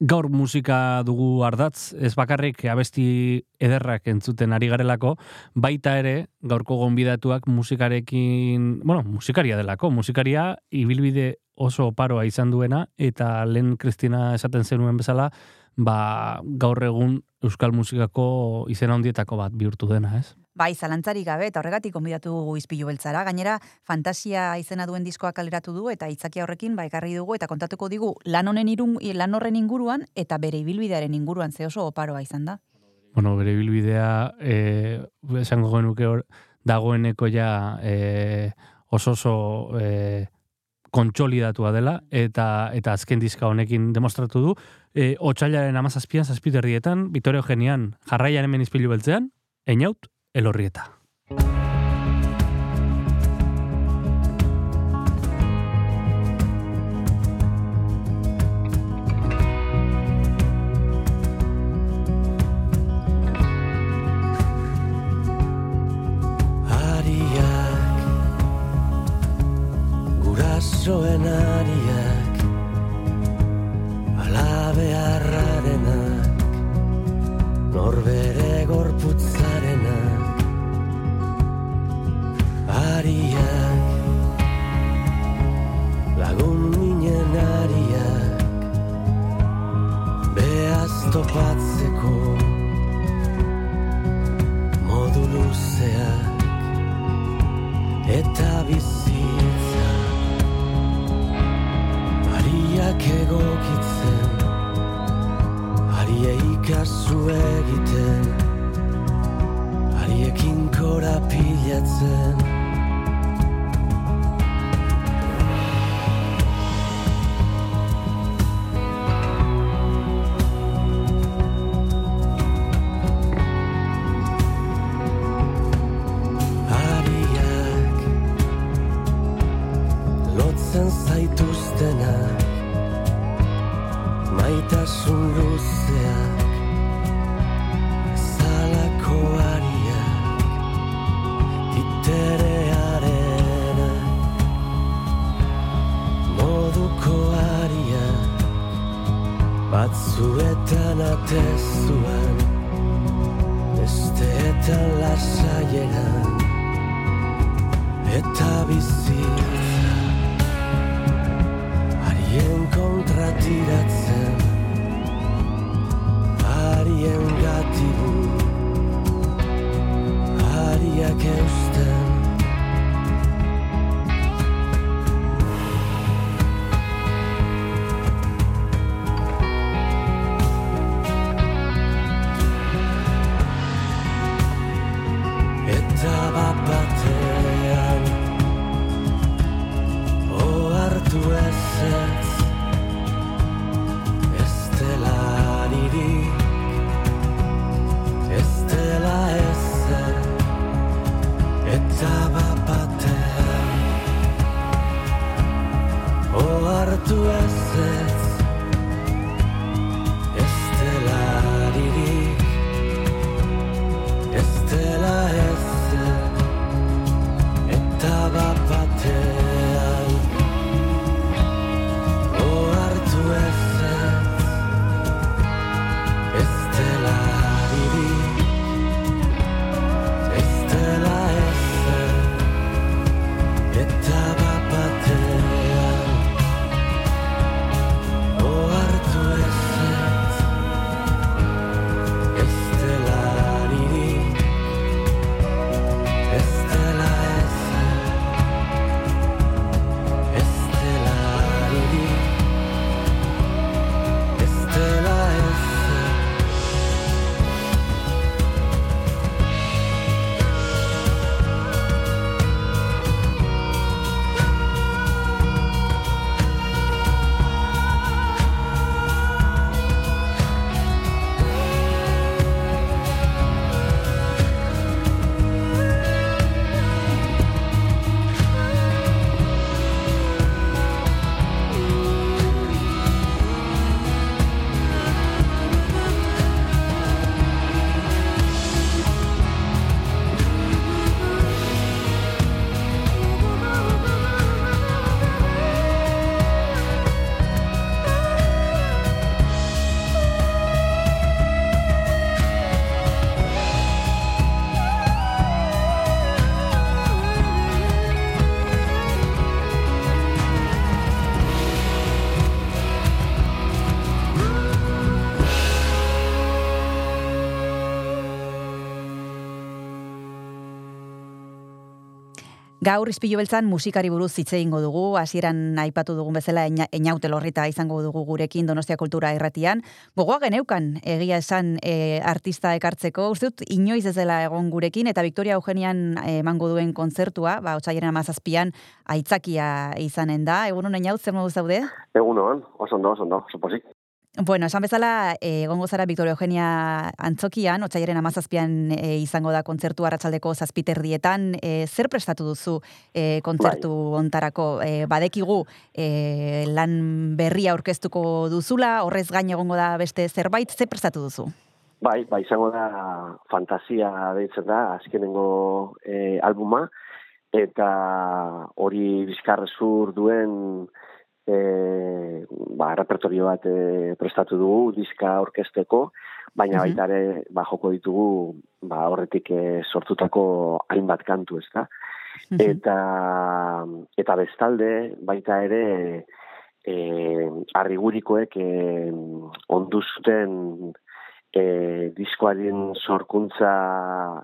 Gaur musika dugu ardatz, ez bakarrik abesti ederrak entzuten ari garelako, baita ere gaurko gonbidatuak musikarekin, bueno, musikaria delako, musikaria ibilbide oso oparoa izan duena, eta lehen Kristina esaten zenuen bezala, ba, gaur egun euskal musikako izena hondietako bat bihurtu dena, ez? Bai, zalantzari gabe, eta horregatik konbidatu dugu izpilu beltzara. Gainera, fantasia izena duen diskoa kaleratu du, eta itzakia horrekin, ba, ekarri dugu, eta kontatuko digu, lan honen irun, lan horren inguruan, eta bere ibilbidearen inguruan, ze oso oparoa izan da. Bueno, bere ibilbidea, e, esango genuke hor, dagoeneko ja e, oso oso e, kontsolidatua dela, eta eta azken diska honekin demostratu du, e, otxailaren amazazpian, zazpiterrietan, Vitorio Genian, jarraian hemen izpilu beltzean, eniaut, elorrieta. Lotzen zaituztenak maitasun luzeak zalako ariak titerearenak moduko ariak batzuetan atezuan besteetan lasaieran eta bizitza kontra tiratzen Arien gatibu Ariak eusten tu us. Gaur izpilu beltzan musikari buruz hitz egingo dugu, hasieran aipatu dugun bezala Eina- einaute lorrita izango dugu gurekin Donostia Kultura Erratian. Gogoa geneukan egia esan e, artista ekartzeko, uste dut inoiz ez dela egon gurekin, eta Victoria Eugenian eh, emango duen kontzertua, ba, otxaiaren amazazpian, aitzakia izanen da. Egun honen zer moduz daude? Egun hon, oso ondo, oso ondo, oso. Bueno, esan bezala, egongo zara Victoria Eugenia antzokian, otxaiaren amazazpian e, izango da kontzertu arratsaldeko zazpiterdietan. E, zer prestatu duzu e, kontzertu ontarako? E, badekigu e, lan berria aurkeztuko duzula, horrez gain egongo da beste zerbait, zer prestatu duzu? Bai, bai, izango da fantasia deitzen da, azkenengo eh, albuma, eta hori bizkarrezur duen eh, ba, repertorio bat eh, prestatu dugu, diska orkesteko, baina Mhm. baita ere ba, joko ditugu ba, horretik eh, sortutako hainbat kantu, ez da? eta eta bestalde baita ere eh arrigurikoek eh, ondu zuten eh, diskoaren sorkuntza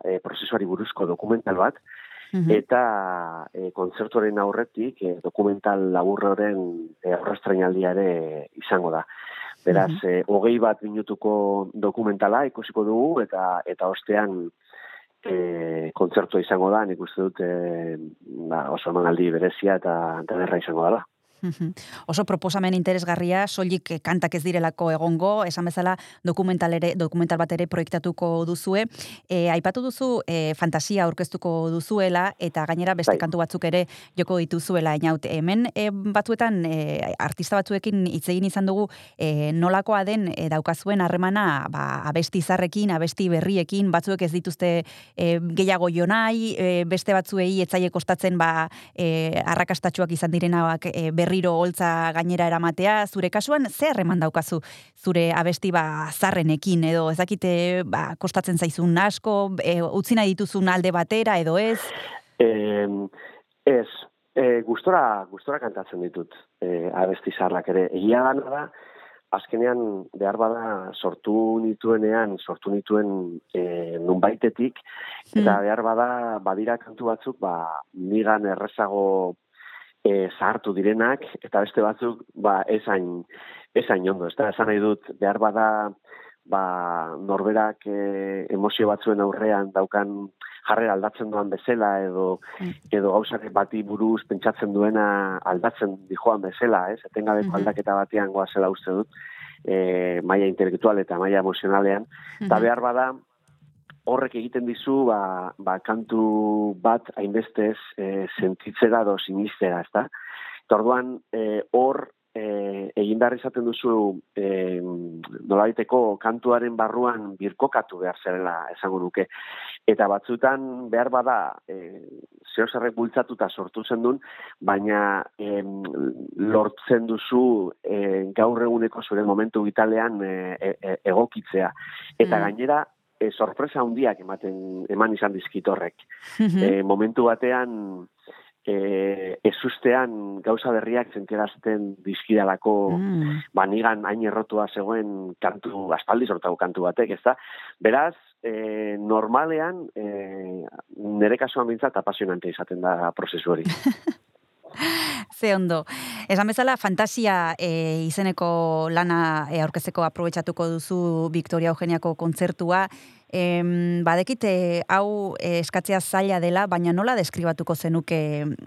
eh, prozesuari buruzko dokumental bat Mhm. eta eh, kontzertuaren aurretik eh, dokumental laburroren eh, aurrestrainaldia ere izango da. Beraz, eh, hogei bat minutuko dokumentala ikusiko dugu eta eta ostean e, kontzertua izango da, nik uste dut e, ba, oso emanaldi berezia eta derra izango dela. Oso proposamen interesgarria, soilik kantak ez direlako egongo, esan bezala dokumental, ere, dokumental bat ere proiektatuko duzue. E, aipatu duzu e, fantasia aurkeztuko duzuela, eta gainera beste Bai. kantu batzuk ere joko dituzuela inaut. Hemen e, batzuetan e, artista batzuekin hitz egin izan dugu e, nolakoa den e, daukazuen harremana ba, abesti zarrekin, abesti berriekin, batzuek ez dituzte e, gehiago jonai, e, beste batzuei etzaile kostatzen ba, e, arrakastatxuak izan direnak e, berriro holtza gainera eramatea, zure kasuan ze harreman daukazu zure abesti ba zarrenekin edo ez dakite ba, kostatzen zaizun asko, e, utzi nahi dituzun alde batera edo ez? E, ez, e, gustora, gustora kantatzen ditut e, abesti zarrak ere. Egia dana da, azkenean behar bada sortu nituenean, sortu nituen e, nunbaitetik, eta Hmm. behar bada badira kantu batzuk, ba, nigan errezago e, zahartu direnak, eta beste batzuk, ba, esain, esain ondo, ez da, esan nahi dut, behar bada, ba, norberak e, emozio batzuen aurrean daukan jarrera aldatzen duan bezala, edo, Mm. edo gauzak bati buruz pentsatzen duena aldatzen dijoan bezala, ez? Etengabeko Mhm. aldaketa batean goazela uste dut, e, maila intelektual eta maila emozionalean, eta Mhm. behar bada, horrek egiten dizu, ba, ba kantu bat hainbestez e, sentitzera do sinistera, ezta? Eta orduan, e, hor, e, egin behar izaten duzu e, nolabaiteko kantuaren barruan birkokatu behar zerela esango nuke. Eta batzutan behar bada e, zeo zerrek bultzatuta sortu zen duen, baina em, lortzen duzu e, gaur eguneko zure momentu vitalean e, e, e, egokitzea. Eta Mm. gainera, e, sorpresa handiak ematen eman izan dizkit horrek. Mhm. E, momentu batean e, ezustean gauza berriak sentiarazten dizkidalako Mm. ba, nigan hain errotua zegoen kantu, aspaldi sortago kantu batek, ez da? Beraz, e, normalean, e, nire kasuan bintzat apasionante izaten da prozesu hori. Ze ondo. Esan bezala, fantasia e, izeneko lana e, aurkezeko aprobetsatuko duzu Victoria Eugeniako kontzertua. Em, badekite hau e, eskatzea zaila dela, baina nola deskribatuko zenuke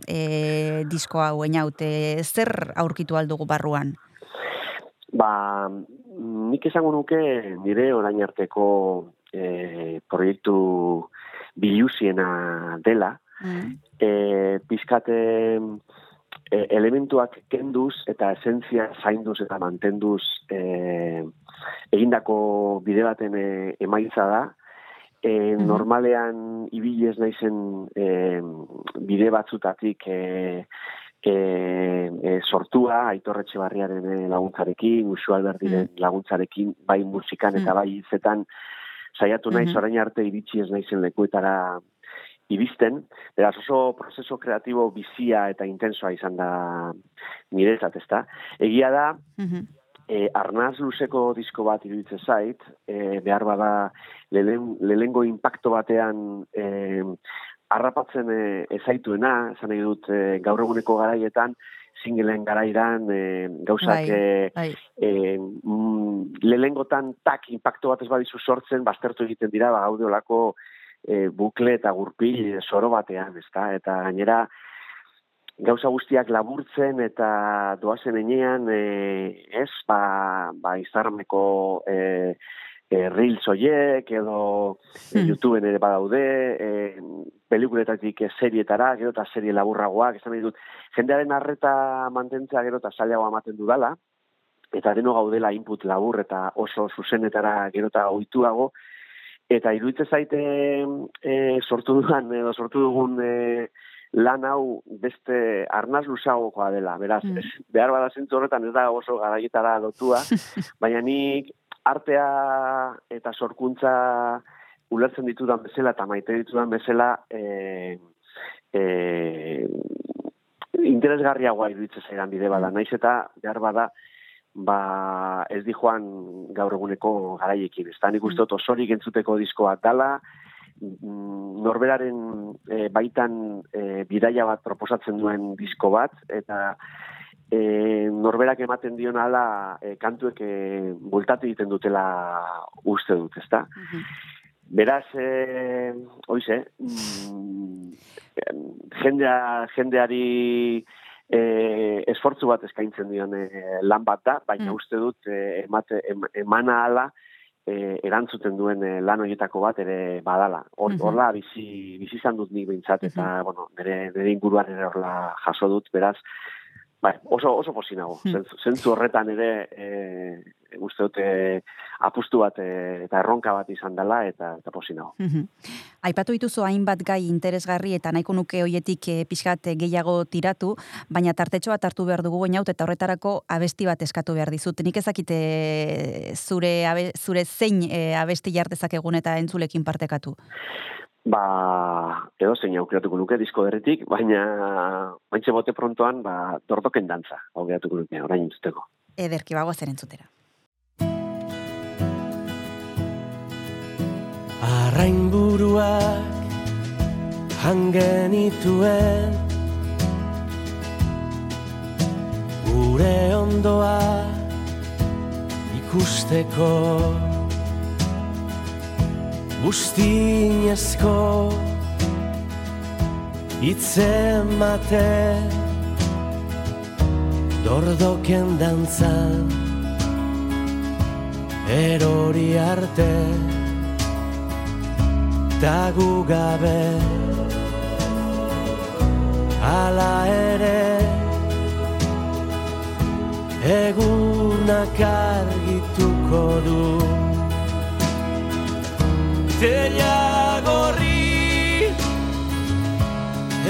e, disko hau einaute, zer aurkitu aldugu barruan? Ba, nik esango nuke nire orain arteko e, proiektu biluziena dela, Mm. e, pizkate e, elementuak kenduz eta esentzia zainduz eta mantenduz e, egindako bide baten e, emaitza da. E, Mhm. Normalean ibili ez naizen e, bide batzutatik e, e, e, sortua, aitorretxe barriaren e, laguntzarekin, usu alberdiren laguntzarekin, bai musikan eta Mm. bai hitzetan, saiatu naiz Mhm. orain arte iritsi ez naizen lekuetara ibisten, beraz oso prozeso kreatibo bizia eta intensoa izan da niretzat, ezta? Egia da, Mhm. e, arnaz luzeko disko bat iruditzen zait, e, behar bada lehen, lehengo impacto batean e, harrapatzen e, ezaituena, esan nahi dut e, gaur eguneko garaietan, singleen garairan e, gauzak Bai, e, bai. e, mm, lehengotan tak impacto bat ez badizu sortzen, baztertu egiten dira, ba, gaude olako e, bukle eta gurpil soro batean, ezta? Eta gainera, gauza guztiak laburtzen eta doazen enean, e, ez, ba, ba izarmeko e, e, reels oiek, edo e, Hmm. YouTubeen ere badaude, e, pelikuletatik e, serietara, gero eta serie laburragoak, esan nahi dut, jendearen arreta mantentzea gero eta zailagoa ematen dudala, eta deno gaudela input labur eta oso zuzenetara gero eta ohituago, eta iruditzen zaite e, sortu dudan, edo sortu dugun e, lan hau beste arnaz luzagokoa dela, beraz, Mm. ez, behar bada zentzu horretan ez da oso garaietara lotua, baina nik artea eta sorkuntza ulertzen ditudan bezala eta maite ditudan bezala e, e, interesgarriagoa iruditzen zaidan bide bada, naiz eta behar bada ba ez di joan gaur eguneko garaiekin. Ez da nik uste dut osorik entzuteko diskoak dala, mm, norberaren e, baitan e, bidaia bat proposatzen duen disko bat, eta e, norberak ematen dion ala e, kantuek e, bultatu egiten dutela uste dut, ezta? Mhm. Beraz, e, oize, mm, jendea, jendeari e, esfortzu bat eskaintzen dion e, lan bat da, baina Mm. uste dut e, emate, em, emana ala e, erantzuten duen e, lan horietako bat ere badala. Hor, Mhm. Horla bizi, bizi izan dut nik behintzat, eta bueno, nire, nire inguruan ere horla jaso dut, beraz, bai, oso, oso posinago. Mm. Zentzu, zentzu horretan ere e, uste dut e, apustu bat e, eta erronka bat izan dela, eta, eta posinago. Mhm. Aipatu dituzu hainbat gai interesgarri eta nahiko nuke hoietik e, pixkat eh, gehiago tiratu, baina tartetxo bat hartu behar dugu gainaut eta horretarako abesti bat eskatu behar dizut. Nik ezakite zure, abe, zure zein e, abesti jartezak egun eta entzulekin partekatu. Ba, edo zein aukeratuko nuke disko berritik, baina baintxe bote prontoan, ba, dortoken dantza aukeratuko nuke, orain entzuteko. Ederki bagoa zer entzutera. Arrain buruak hangenituen Gure ondoa ikusteko Bustinezko itzemate Dordoken dantzan erori arte. Ta gu gabe Ala ere Egunak argituko du Teia gorri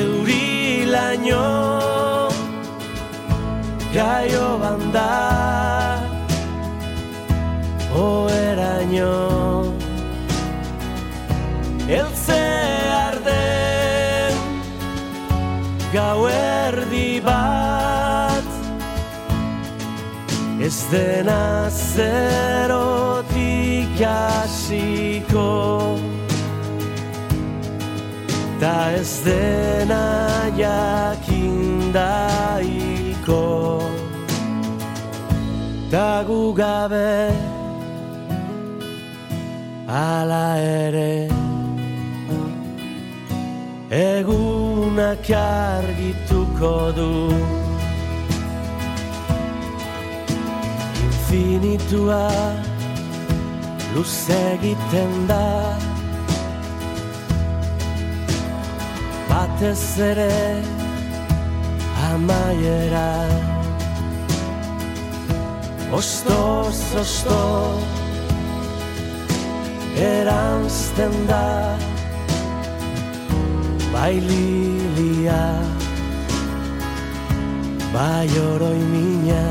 Euri laino Gaio banda Oeraino. Eltze arden Gauerdi bat Ez dena zerotik hasiko Ta ez dena jakinda hilko Ta gu gabe Ala ere. Egunak argituko du. Infinitua luze egiten da. Batez ere amaiera. Ostoz, ostoz eranzten da. Bai lilia Bai oroi mina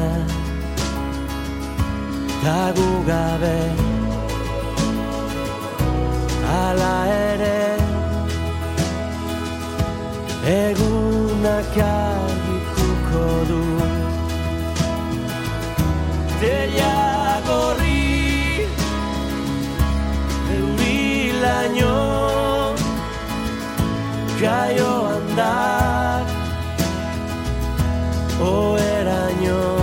Ta gu gabe Ala ere Egunak argituko du. Teia gorri Euri laino jaioan da Oeraino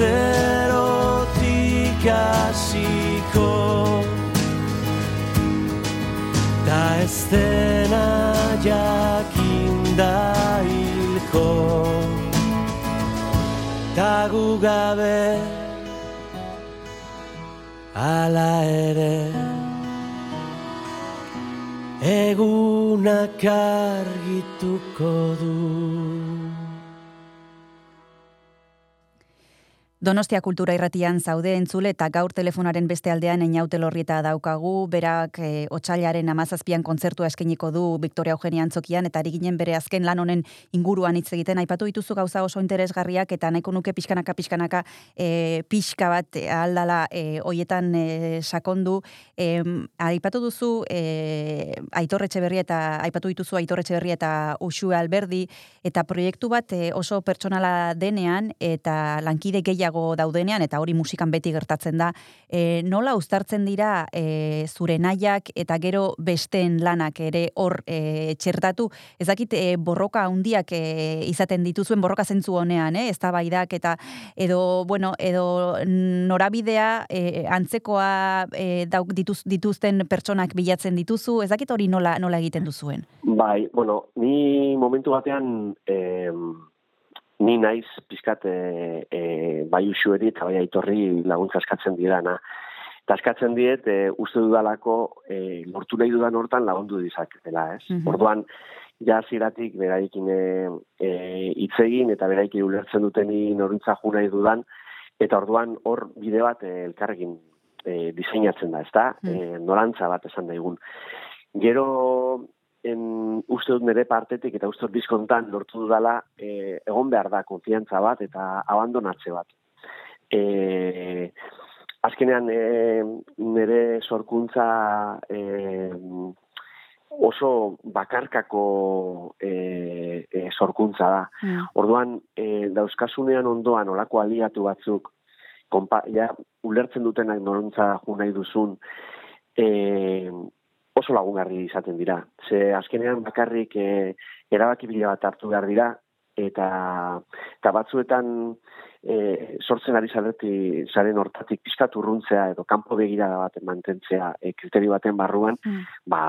zerotik hasiko Ta ez dena jakinda hilko. Ta gu gabe Ala ere Egunak argituko du Donostia kultura irratian zaude entzule eta gaur telefonaren beste aldean einaute lorrieta daukagu, berak e, otxailaren amazazpian kontzertua eskeniko du Victoria Eugenia Antzokian eta ari ginen bere azken lan honen inguruan hitz egiten. Aipatu dituzu gauza oso interesgarriak eta nahiko nuke pixkanaka pixkanaka e, pixka bat aldala e, hoietan e, sakondu. E, aipatu duzu e, aitorretxe berri eta aipatu dituzu aitorretxe berri eta usue alberdi eta proiektu bat e, oso pertsonala denean eta lankide gehiago gehiago daudenean, eta hori musikan beti gertatzen da, e, nola uztartzen dira e, zure nahiak eta gero besteen lanak ere hor e, txertatu, ezakit e, borroka handiak e, izaten dituzuen borroka zentzu honean, eh? ez eta edo, bueno, edo norabidea e, antzekoa e, dauk dituz, dituzten pertsonak bilatzen dituzu, ezakit hori nola, nola egiten duzuen? Bai, bueno, ni momentu batean... Eh, ni naiz pizkat e, e, bai usueri eta bai aitorri laguntza eskatzen didana. Eta eskatzen diet, e, uste dudalako, e, lortu nahi dudan hortan lagundu dizaketela, ez? Mm Orduan, ja ziratik beraikin e, e, itzegin eta beraikin ulertzen duteni norintza ju nahi dudan, eta orduan hor bide bat e, elkarrekin e, diseinatzen da, ezta? Mm. E, norantza bat esan daigun. Gero en uste dut nire partetik eta uste dut bizkontan lortu dudala e, egon behar da konfiantza bat eta abandonatze bat. E, azkenean e, nire sorkuntza e, oso bakarkako e, e, sorkuntza da. Mm. Orduan, e, dauzkasunean ondoan olako aliatu batzuk, kompa, ja, ulertzen dutenak noruntza ju nahi duzun, e, oso lagungarri izaten dira. Ze azkenean bakarrik e, erabaki bila bat hartu behar dira, eta, eta batzuetan e, sortzen ari zareti zaren hortatik pizkat urruntzea edo kanpo begira bat mantentzea e, kriterio baten barruan, mm. ba,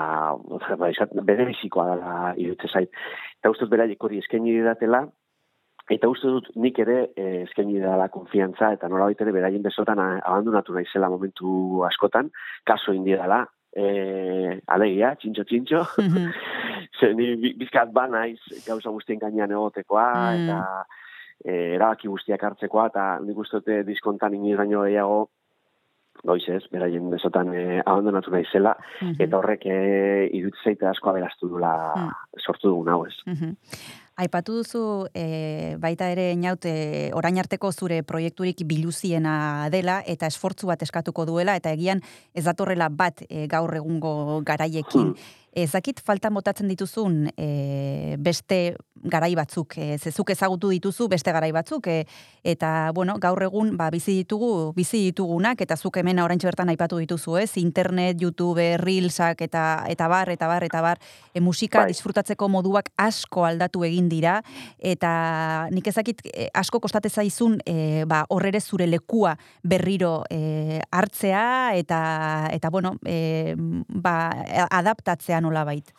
ba izat, bere bizikoa dela irutze zait. Eta uste dut beraiek hori eskaini didatela, Eta uste dut nik ere eh, eskaini dela konfiantza eta nola ere beraien besotan abandonatu naizela momentu askotan, kaso indi dela, e, alegia, txintxo, txintxo. Mm -hmm. ni bizkat ba naiz gauza guztien gainean egotekoa, mm. eta e, erabaki guztiak hartzekoa, eta nik uste dute diskontan iniz gaino gehiago, goiz ez, beraien besotan e, abandonatu nahi zela, mm eta horrek e, irutzen asko aberastu dula mm. sortu dugun hau ez. Mm Aipatu duzu e, baita ere inaute orain arteko zure proiekturik biluziena dela eta esfortzu bat eskatuko duela eta egian ez datorrela bat e, gaur egungo garaiekin. Hmm. Ezakit falta motatzen dituzun e, beste garai batzuk, e, zezuk ezagutu dituzu beste garai batzuk, e, eta bueno, gaur egun ba, bizi ditugu, bizi ditugunak, eta zuk hemen oraintxe bertan aipatu dituzu, ez? Internet, YouTube, Reelsak, eta, eta bar, eta bar, eta bar, e, musika bai. disfrutatzeko moduak asko aldatu egin dira, eta nik ezakit asko kostate zaizun e, ba, horrere zure lekua berriro e, hartzea, eta, eta bueno, e, ba, adaptatzea nola bait?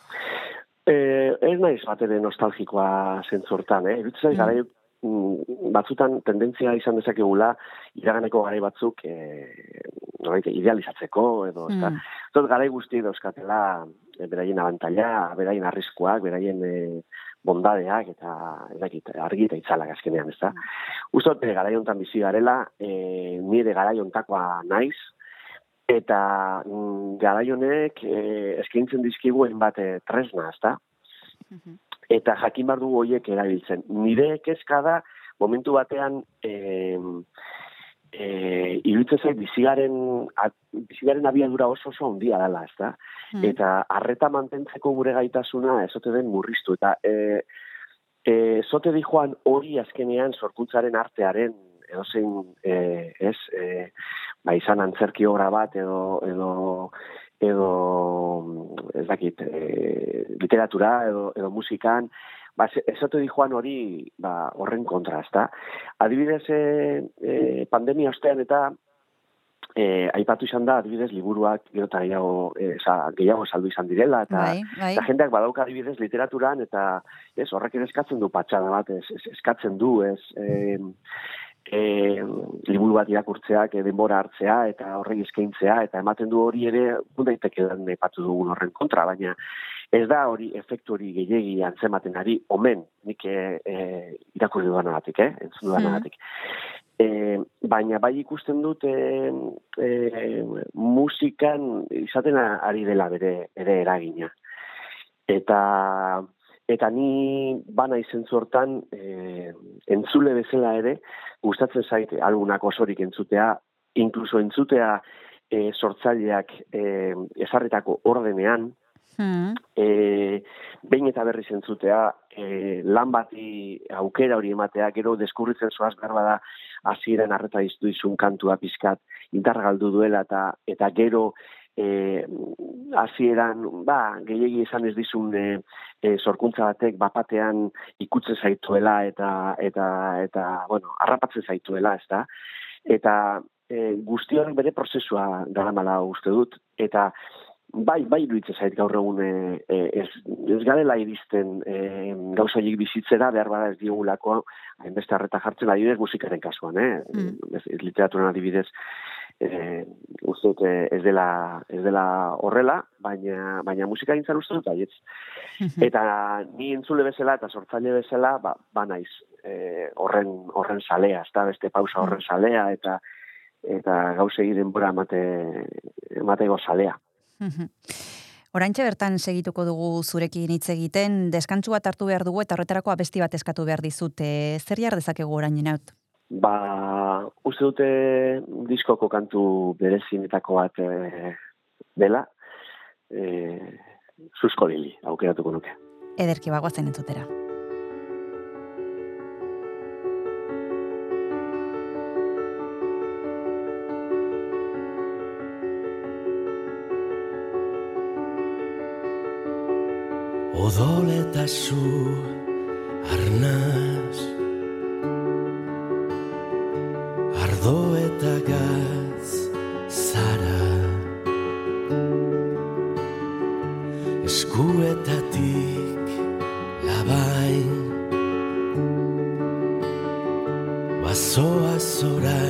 Eh, ez naiz bat ere nostalgikoa zentzortan, eh? Erutzen mm. mm. batzutan tendentzia izan dezakegula iraganeko garai batzuk noraite, idealizatzeko edo mm. eta tot garai guzti dauzkatela e, beraien abantaila, beraien arriskuak, beraien e, bondadeak eta edakit, argi eta itzalak azkenean, ez da? Mm. Uztot, e, garai hontan bizi garela, e, nire garai hontakoa naiz, eta mm, garaionek eh, eskaintzen dizkiguen bat eh, tresna, ezta? Mhm. Eta jakin bar dugu hoiek erabiltzen. Nire kezka da momentu batean eh eh iruditzen zait bizigaren bizigaren abiadura oso oso handia dela, ezta? Mhm. Eta harreta mantentzeko gure gaitasuna ezote den murriztu eta eh e, zote di joan hori azkenean sorkuntzaren artearen edozein e, ez e, ba izan antzerki obra bat edo edo edo ez dakit e, literatura edo, edo musikan ba, ezote di joan hori ba, horren kontra, ezta? Adibidez, e, e, pandemia ostean eta e, aipatu izan da, adibidez, liburuak gero eta gehiago, e, gehiago saldu izan direla, eta, bai, bai. eta jendeak badauka adibidez literaturan, eta ez, horrek eskatzen du patxada bat, ez, eskatzen du, ez, e, e, liburu bat irakurtzeak e, denbora hartzea eta horrek eskaintzea eta ematen du hori ere daiteke den epatu dugun horren kontra baina ez da hori efektu hori gehiegi antzematen ari omen nik e, e, irakurri dudanagatik eh entzun dudanagatik E, baina bai ikusten dut e, e, musikan izaten ari dela bere, bere eragina. Eta eta ni bana izen hortan e, entzule bezala ere gustatzen zaite algunak osorik entzutea, inkluso entzutea e, sortzaileak e, ezarretako ordenean, Hmm. E, behin eta berriz entzutea, e, lan bati aukera hori ematea, gero deskurritzen zoaz behar bada hasieran arreta iztu izun kantua pizkat indargaldu duela eta eta gero e, hasieran ba, gehiegi izan ez dizun e, e, sorkuntza batek bapatean ikutzen zaituela eta eta eta bueno, arrapatzen zaituela, ezta? Eta e, guzti bere prozesua daramala uste dut eta bai, bai iruditzen zait gaur egun e, e, ez, ez garela iristen e, gauza bizitzera, behar bada ez diogulako, hainbeste harreta jartzen adibidez musikaren kasuan, eh? Mm. Ez, literaturan adibidez, e, uste dut ez dela, ez dela horrela, baina, baina musika gintzen uste dut, aietz. Mm-hmm. Eta ni entzule bezala eta sortzaile bezala, ba, ba naiz e, horren, horren salea, ez beste pausa horren mm. salea, eta eta gauze denbora emate, emateko salea. Oraintxe bertan segituko dugu zurekin hitz egiten, deskantsu bat hartu behar dugu eta horretarako abesti bat eskatu behar dizute. Zer jar dezakegu orain inaut? Ba, uste dute diskoko kantu berezinetako bat e, dela, e, susko lili, aukeratuko nuke. Ederki bagoazen entzutera. odol eta zu arnaz ardo eta gaz zara. Eskuetatik labain bazoa zorain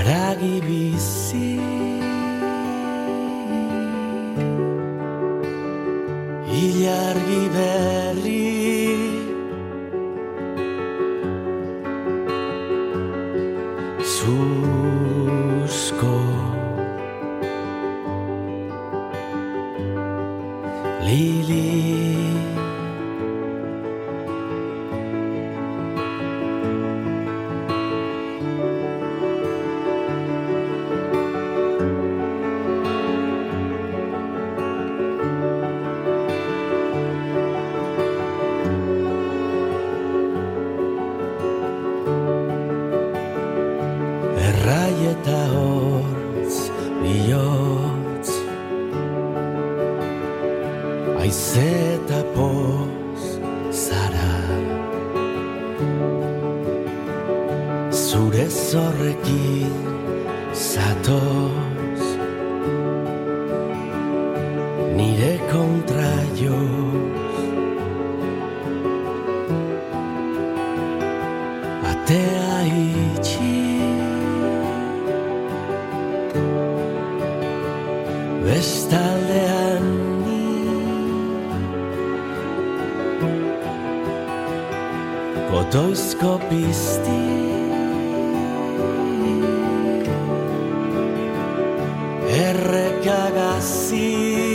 Aragi bizi Ilargi berri bestaldean. Ni Kotoizko pizti Errekagazik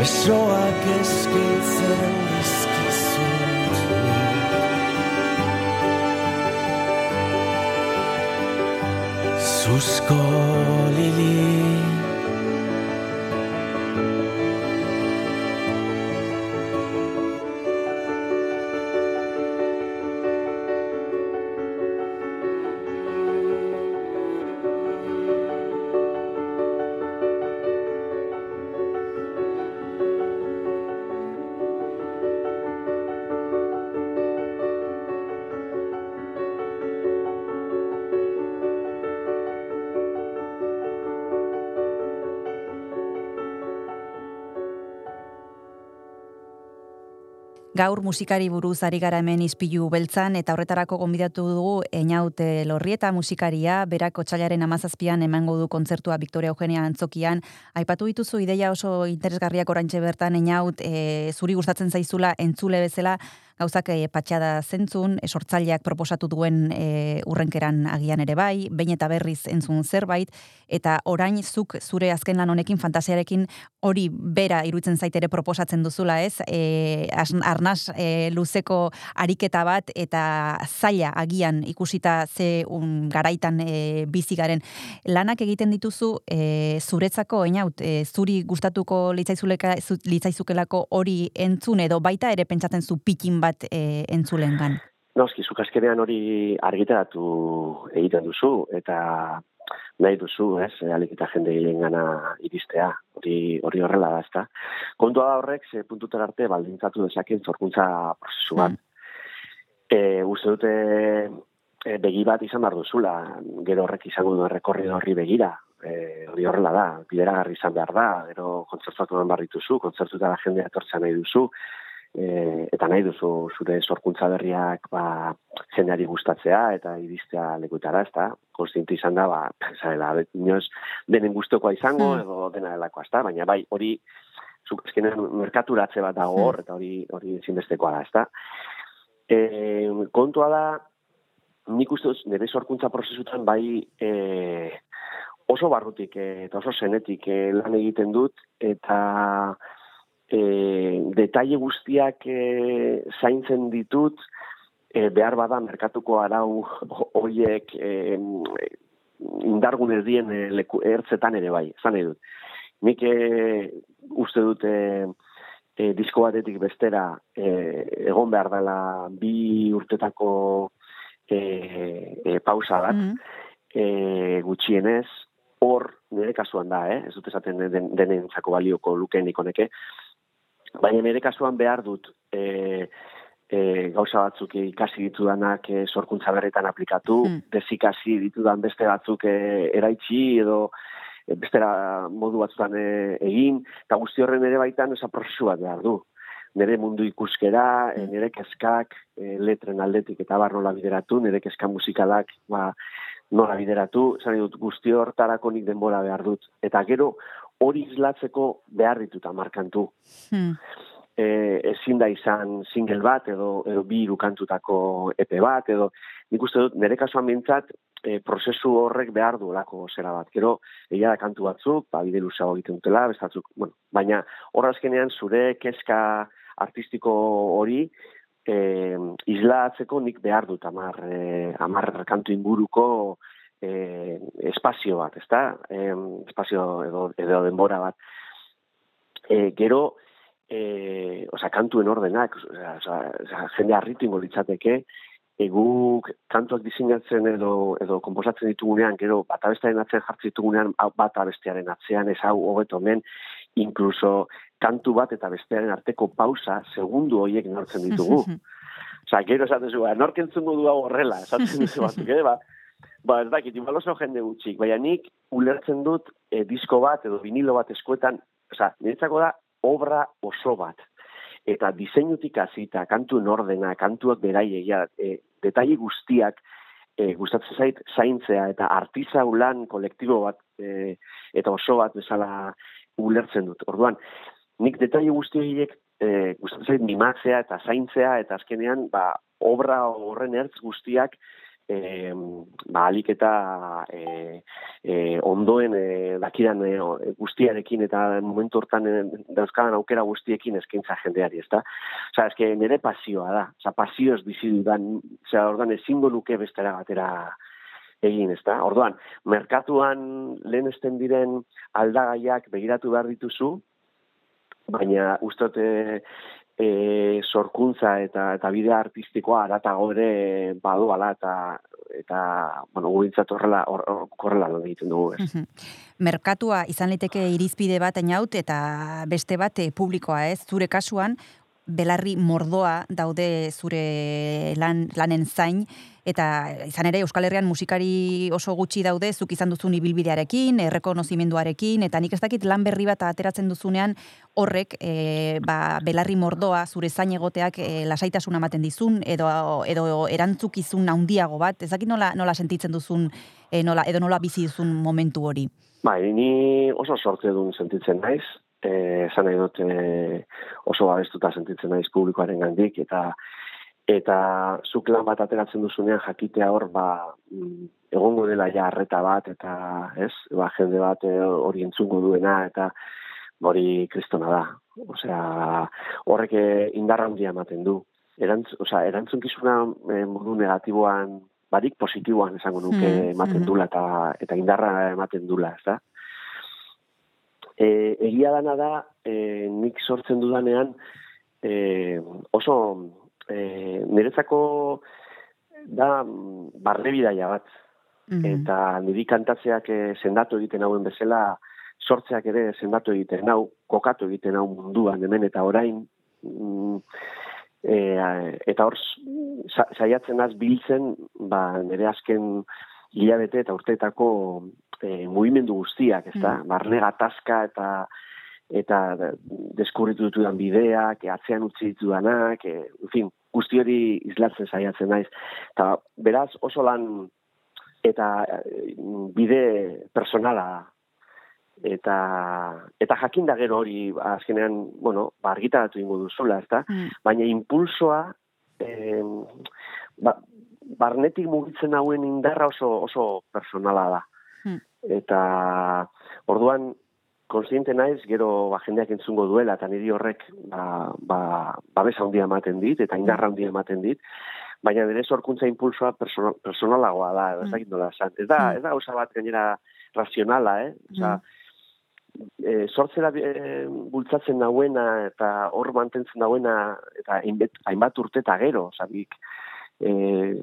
Besoak eskaintzen dizkizut Zuzko lili Gaur musikari buruz ari gara hemen izpilu beltzan eta horretarako gonbidatu dugu Einaut eh, Lorrieta musikaria, berak otsailaren 17an emango du kontzertua Victoria Eugenia Antzokian. Aipatu dituzu ideia oso interesgarriak oraintxe bertan Einaut, e, zuri gustatzen zaizula entzule bezala gauzak e, patxada zentzun, esortzaileak proposatu duen e, urrenkeran agian ere bai, behin eta berriz entzun zerbait, eta orain zuk zure azken lan honekin fantasiarekin hori bera irutzen zaitere proposatzen duzula ez, e, arnaz e, luzeko ariketa bat eta zaila agian ikusita ze un, garaitan e, bizi garen. Lanak egiten dituzu e, zuretzako einaut, e, zuri gustatuko litzaizukelako hori entzun edo baita ere pentsatzen zu pikin bat bat e, entzulen gan? Noski, zukazkenean hori argitaratu egiten duzu, eta nahi duzu, ez, alik eta jende gana iristea, hori, hori horrela da, ezta. Kontua da horrek, ze puntutar arte, baldintzatu dezaken zorkuntza prozesu bat. Mm. E, uste dute e, begi bat izan behar duzula, gero horrek izango du errekorri horri begira, e, hori horrela da, bideragarri izan behar da, gero kontzertuatu behar dituzu, kontzertuta da jendea etortzea nahi duzu, e, eta nahi duzu zure sorkuntza berriak ba, jendeari gustatzea eta iristea lekutara, ez da? Konstientu izan da, ba, zarela, inoz, denen guztokoa izango, hmm. edo dena delako, ez Baina bai, hori, zuk ezkenen merkaturatze bat dago hor, eta hori hori zinbestekoa da, ez da? E, kontua da, nik uste nire sorkuntza prozesutan bai e, oso barrutik e, eta oso zenetik e, lan egiten dut, eta e, detaile guztiak e, zaintzen ditut, e, behar bada merkatuko arau horiek e, indargun ez dien e, leku, ertzetan ere bai, zan edut. Nik e, uste dut e, e, disko batetik bestera e, egon behar dela bi urtetako e, e, pausa bat, mm gutxienez, hor nire kasuan da, eh? ez dut esaten den, denen zako balioko luken ikoneke, Baina nire kasuan behar dut e, e, gauza batzuk ikasi ditudanak e, sorkuntza berretan aplikatu, hmm. desikasi ditudan beste batzuk e, eraitsi edo e, bestera modu batzutan e, egin, eta guzti horren ere baitan esa prozesu bat behar du. Nere mundu ikuskera, hmm. nire kezkak, e, letren aldetik eta bar nola bideratu, nire kezka musikalak ba, nola bideratu, zan dut guzti hortarako nik denbora behar dut. Eta gero, hori izlatzeko behar dituta markantu. Hmm. E, ezin da izan single bat edo, edo bi irukantutako epe bat edo nik uste dut nire kasuan bintzat e, prozesu horrek behar du lako zera bat. Gero, egia da kantu batzuk, ba, bide luzago egiten dutela, bestatzuk, bueno, baina horrazkenean zure kezka artistiko hori e, izlatzeko nik behar dut amar, e, amar kantu inguruko e, espazio bat, ezta? E, espazio edo, edo denbora bat. E, gero, e, oza, kantuen ordenak, oza, oza, jende harritu ingo ditzateke, eguk kantuak diseinatzen edo edo konposatzen ditugunean, gero bat abestearen atzean jartzen ditugunean, bat abestearen atzean, ez hau hobeto men, inkluso kantu bat eta bestearen arteko pausa, segundu horiek nortzen ditugu. Osa, gero esaten zu, ba, norkentzun du hau horrela, esaten zu batzuk, eh, ba, ba, ez dakit, oso jende gutxik, baina nik ulertzen dut e, disko bat edo vinilo bat eskuetan, oza, niretzako da obra oso bat. Eta diseinutik hasita kantu ordena, kantuak beraieia, e, detaile guztiak e, gustatzen zait zaintzea eta artizau lan kolektibo bat e, eta oso bat bezala ulertzen dut. Orduan, nik detaile guztiak e, gustatzen zait mimatzea eta zaintzea eta azkenean ba, obra horren ertz guztiak e, ba, alik eta e, e, ondoen e, dakidan e, guztiarekin eta momentu hortan e, dauzkadan aukera guztiekin eskaintza jendeari, ezta? Osa, eske nire pasioa da, osa, pasio ez bizi dudan, osa, ordan ezingo nuke bestera batera egin, ezta? Orduan, merkatuan lehen esten diren aldagaiak begiratu behar dituzu, baina ustote e, sorkuntza eta eta bidea artistikoa aratago ere badoala eta eta bueno, gurintzat horrela horrela or, egiten dugu, ez. Merkatua izan liteke irizpide bat ainaut eta beste bat e, publikoa, ez? Zure kasuan belarri mordoa daude zure lan, lanen zain, eta izan ere Euskal Herrian musikari oso gutxi daude, zuk izan duzun ibilbidearekin, errekonozimenduarekin, eta nik ez dakit lan berri bat ateratzen duzunean horrek e, ba, belarri mordoa zure zain egoteak e, lasaitasuna ematen dizun, edo, edo erantzukizun handiago bat, ez dakit nola, nola sentitzen duzun, e, nola, edo nola bizi duzun momentu hori? Bai, ni oso sortze duen sentitzen naiz, esan nahi dut e, oso babestuta sentitzen naiz publikoaren gandik, eta eta zuk lan bat ateratzen duzunean jakitea hor ba mm, egongo dela ja harreta bat eta ez ba jende bat e, hori entzungo duena eta hori kristona da. Osea horrek e, indarra handia ematen du. Erantz osea erantzunkizuna e, modu negatiboan barik positiboan esango nuke hmm, ematen hmm. dula eta eta indarra ematen dula ezta e, egia dana da, e, nik sortzen dudanean, e, oso e, niretzako da barre bidaia bat. Mhm. Eta niri kantatzeak e, sendatu egiten hauen bezala, sortzeak ere sendatu egiten hau, kokatu egiten hau munduan, hemen eta orain, mm, e, eta hor saiatzen az biltzen, ba, nire azken hilabete eta urteetako e, mugimendu guztiak, ez da, mm. barne gatazka eta eta deskurritu ditudan bideak, atzean utzi ditudanak, e, en fin, guzti hori izlatzen saiatzen naiz. Eta beraz oso lan eta e, bide personala eta eta jakin da gero hori azkenean, bueno, ba, argitaratu ingo duzula, ezta? Mm. Baina impulsoa eh, ba, barnetik mugitzen hauen indarra oso oso personala da. Hmm. Eta orduan konsiente naiz gero ba jendeak entzungo duela eta niri horrek ba ba babes handia ematen dit eta indarra handia ematen dit. Baina bere sorkuntza impulsoa personalagoa da, ez hmm. dakit nola esan. Ez da, hmm. ez da gauza bat gainera razionala, eh? Osa, e, sortzera e, bultzatzen nauena eta hor mantentzen nauena eta hainbat urte eta gero, sabik, eh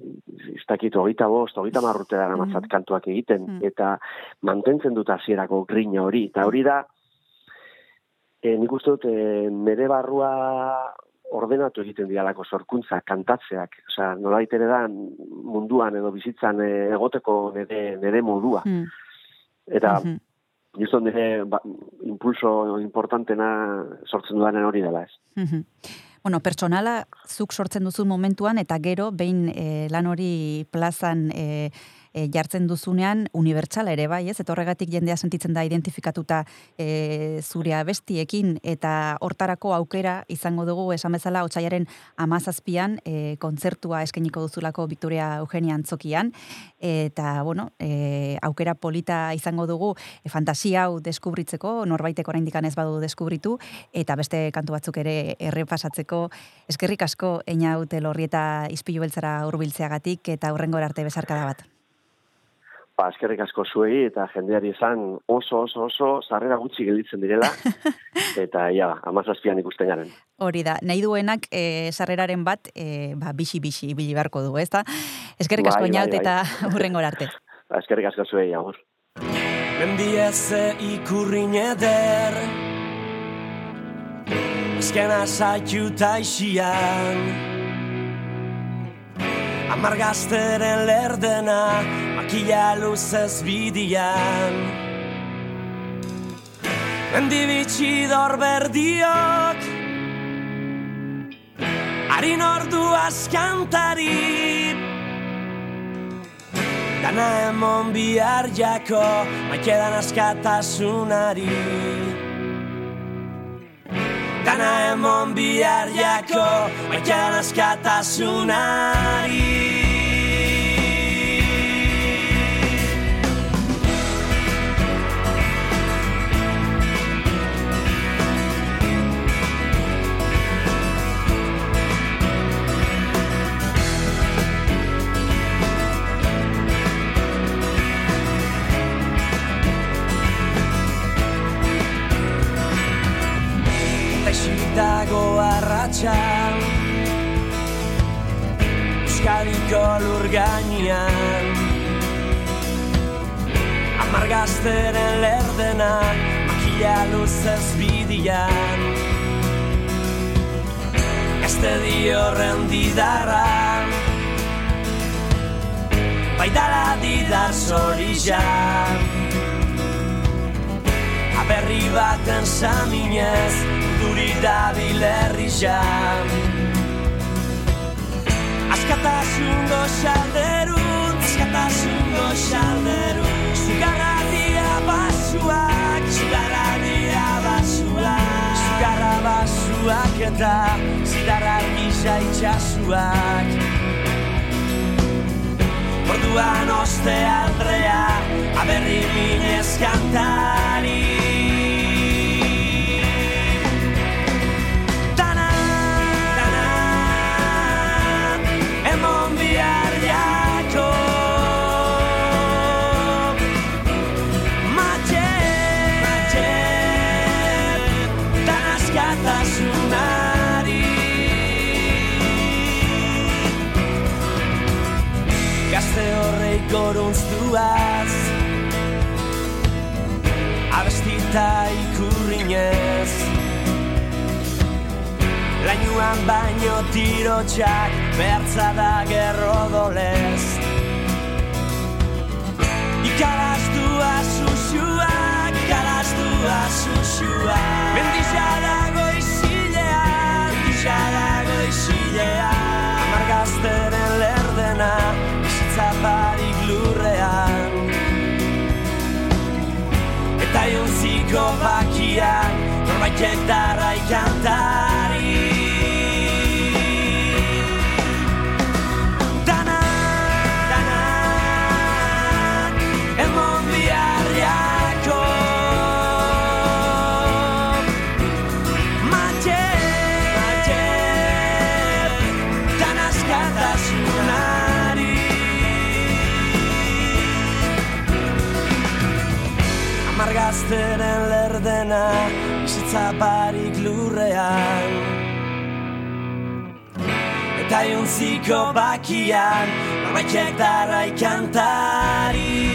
ez dakit hogeita bost, hogeita marrute dara mm. kantuak egiten, mm. eta mantentzen dut hasierako grina hori, eta hori da, e, nik uste dut, e, nire barrua ordenatu egiten dialako sorkuntza, kantatzeak, oza, nola ere da munduan edo bizitzan e, egoteko nire, nire modua. Mm. Eta, mm -hmm. nire ba, impulso importantena sortzen dudanen hori dela ez. Bueno, pertsonala zuk sortzen duzu momentuan eta gero behin e, lan hori plazan e, e, jartzen duzunean unibertsala ere bai, ez? Eta horregatik jendea sentitzen da identifikatuta e, zurea bestiekin eta hortarako aukera izango dugu esan bezala otsaiaren 17an e, kontzertua eskainiko duzulako Victoria Eugenia Antzokian eta bueno, e, aukera polita izango dugu e, fantasia hau deskubritzeko norbaitek oraindik ez badu deskubritu eta beste kantu batzuk ere errepasatzeko eskerrik asko eina ute lorrieta izpilu beltzara hurbiltzeagatik eta hurrengora arte besarkada bat. Ba, eskerrik asko zuei eta jendeari izan oso, oso, oso, sarrera gutxi gelditzen direla, eta ja, amazazpian ikusten garen. Hori da, nahi duenak e, sarreraren bat, e, ba, bixi-bixi ibili beharko du, ez da? Eskerrik asko bai, inaut bai, bai. eta hurrengo arte. Ba, eskerrik asko zuei, agur. Mendieze ikurrin eder Ezkena zaitu taixian Amargazteren lerdena Makila luzez bidian. Mendibitsi dorberdiok Harin ordu askantari. Dana emon bihar jako Maikedan askatasunari Dana emon bihar jako Maikedan askatasunari arratxa Euskadiko lur gainean. Amargazteren lerdenak Makila luzez bidian. Este di horren didarra Baidara didar zorizan Aberri baten saminez urduri da bilerri jam Askatasun goxalderun, askatasun goxalderun Zugarra dia basuak, zugarra dia basuak. Zugarra basuak eta zidarra gisa itxasuak. Orduan oste aldrea, aberri minez kantari Abestita ikurrinez Lainuan baino tirotxak Bertza da gerro dolez Ikaraztua susuak Ikaraztua susuak Mendizara goizilean Mendizara goizilean Amargazteren lerdena Bizitza lurrean. Eta jontziko bakian Norbaitek darra ikantari gazteren lerdena Bizitza barik lurrean. Eta jontziko bakian Norbaitek darra ikantari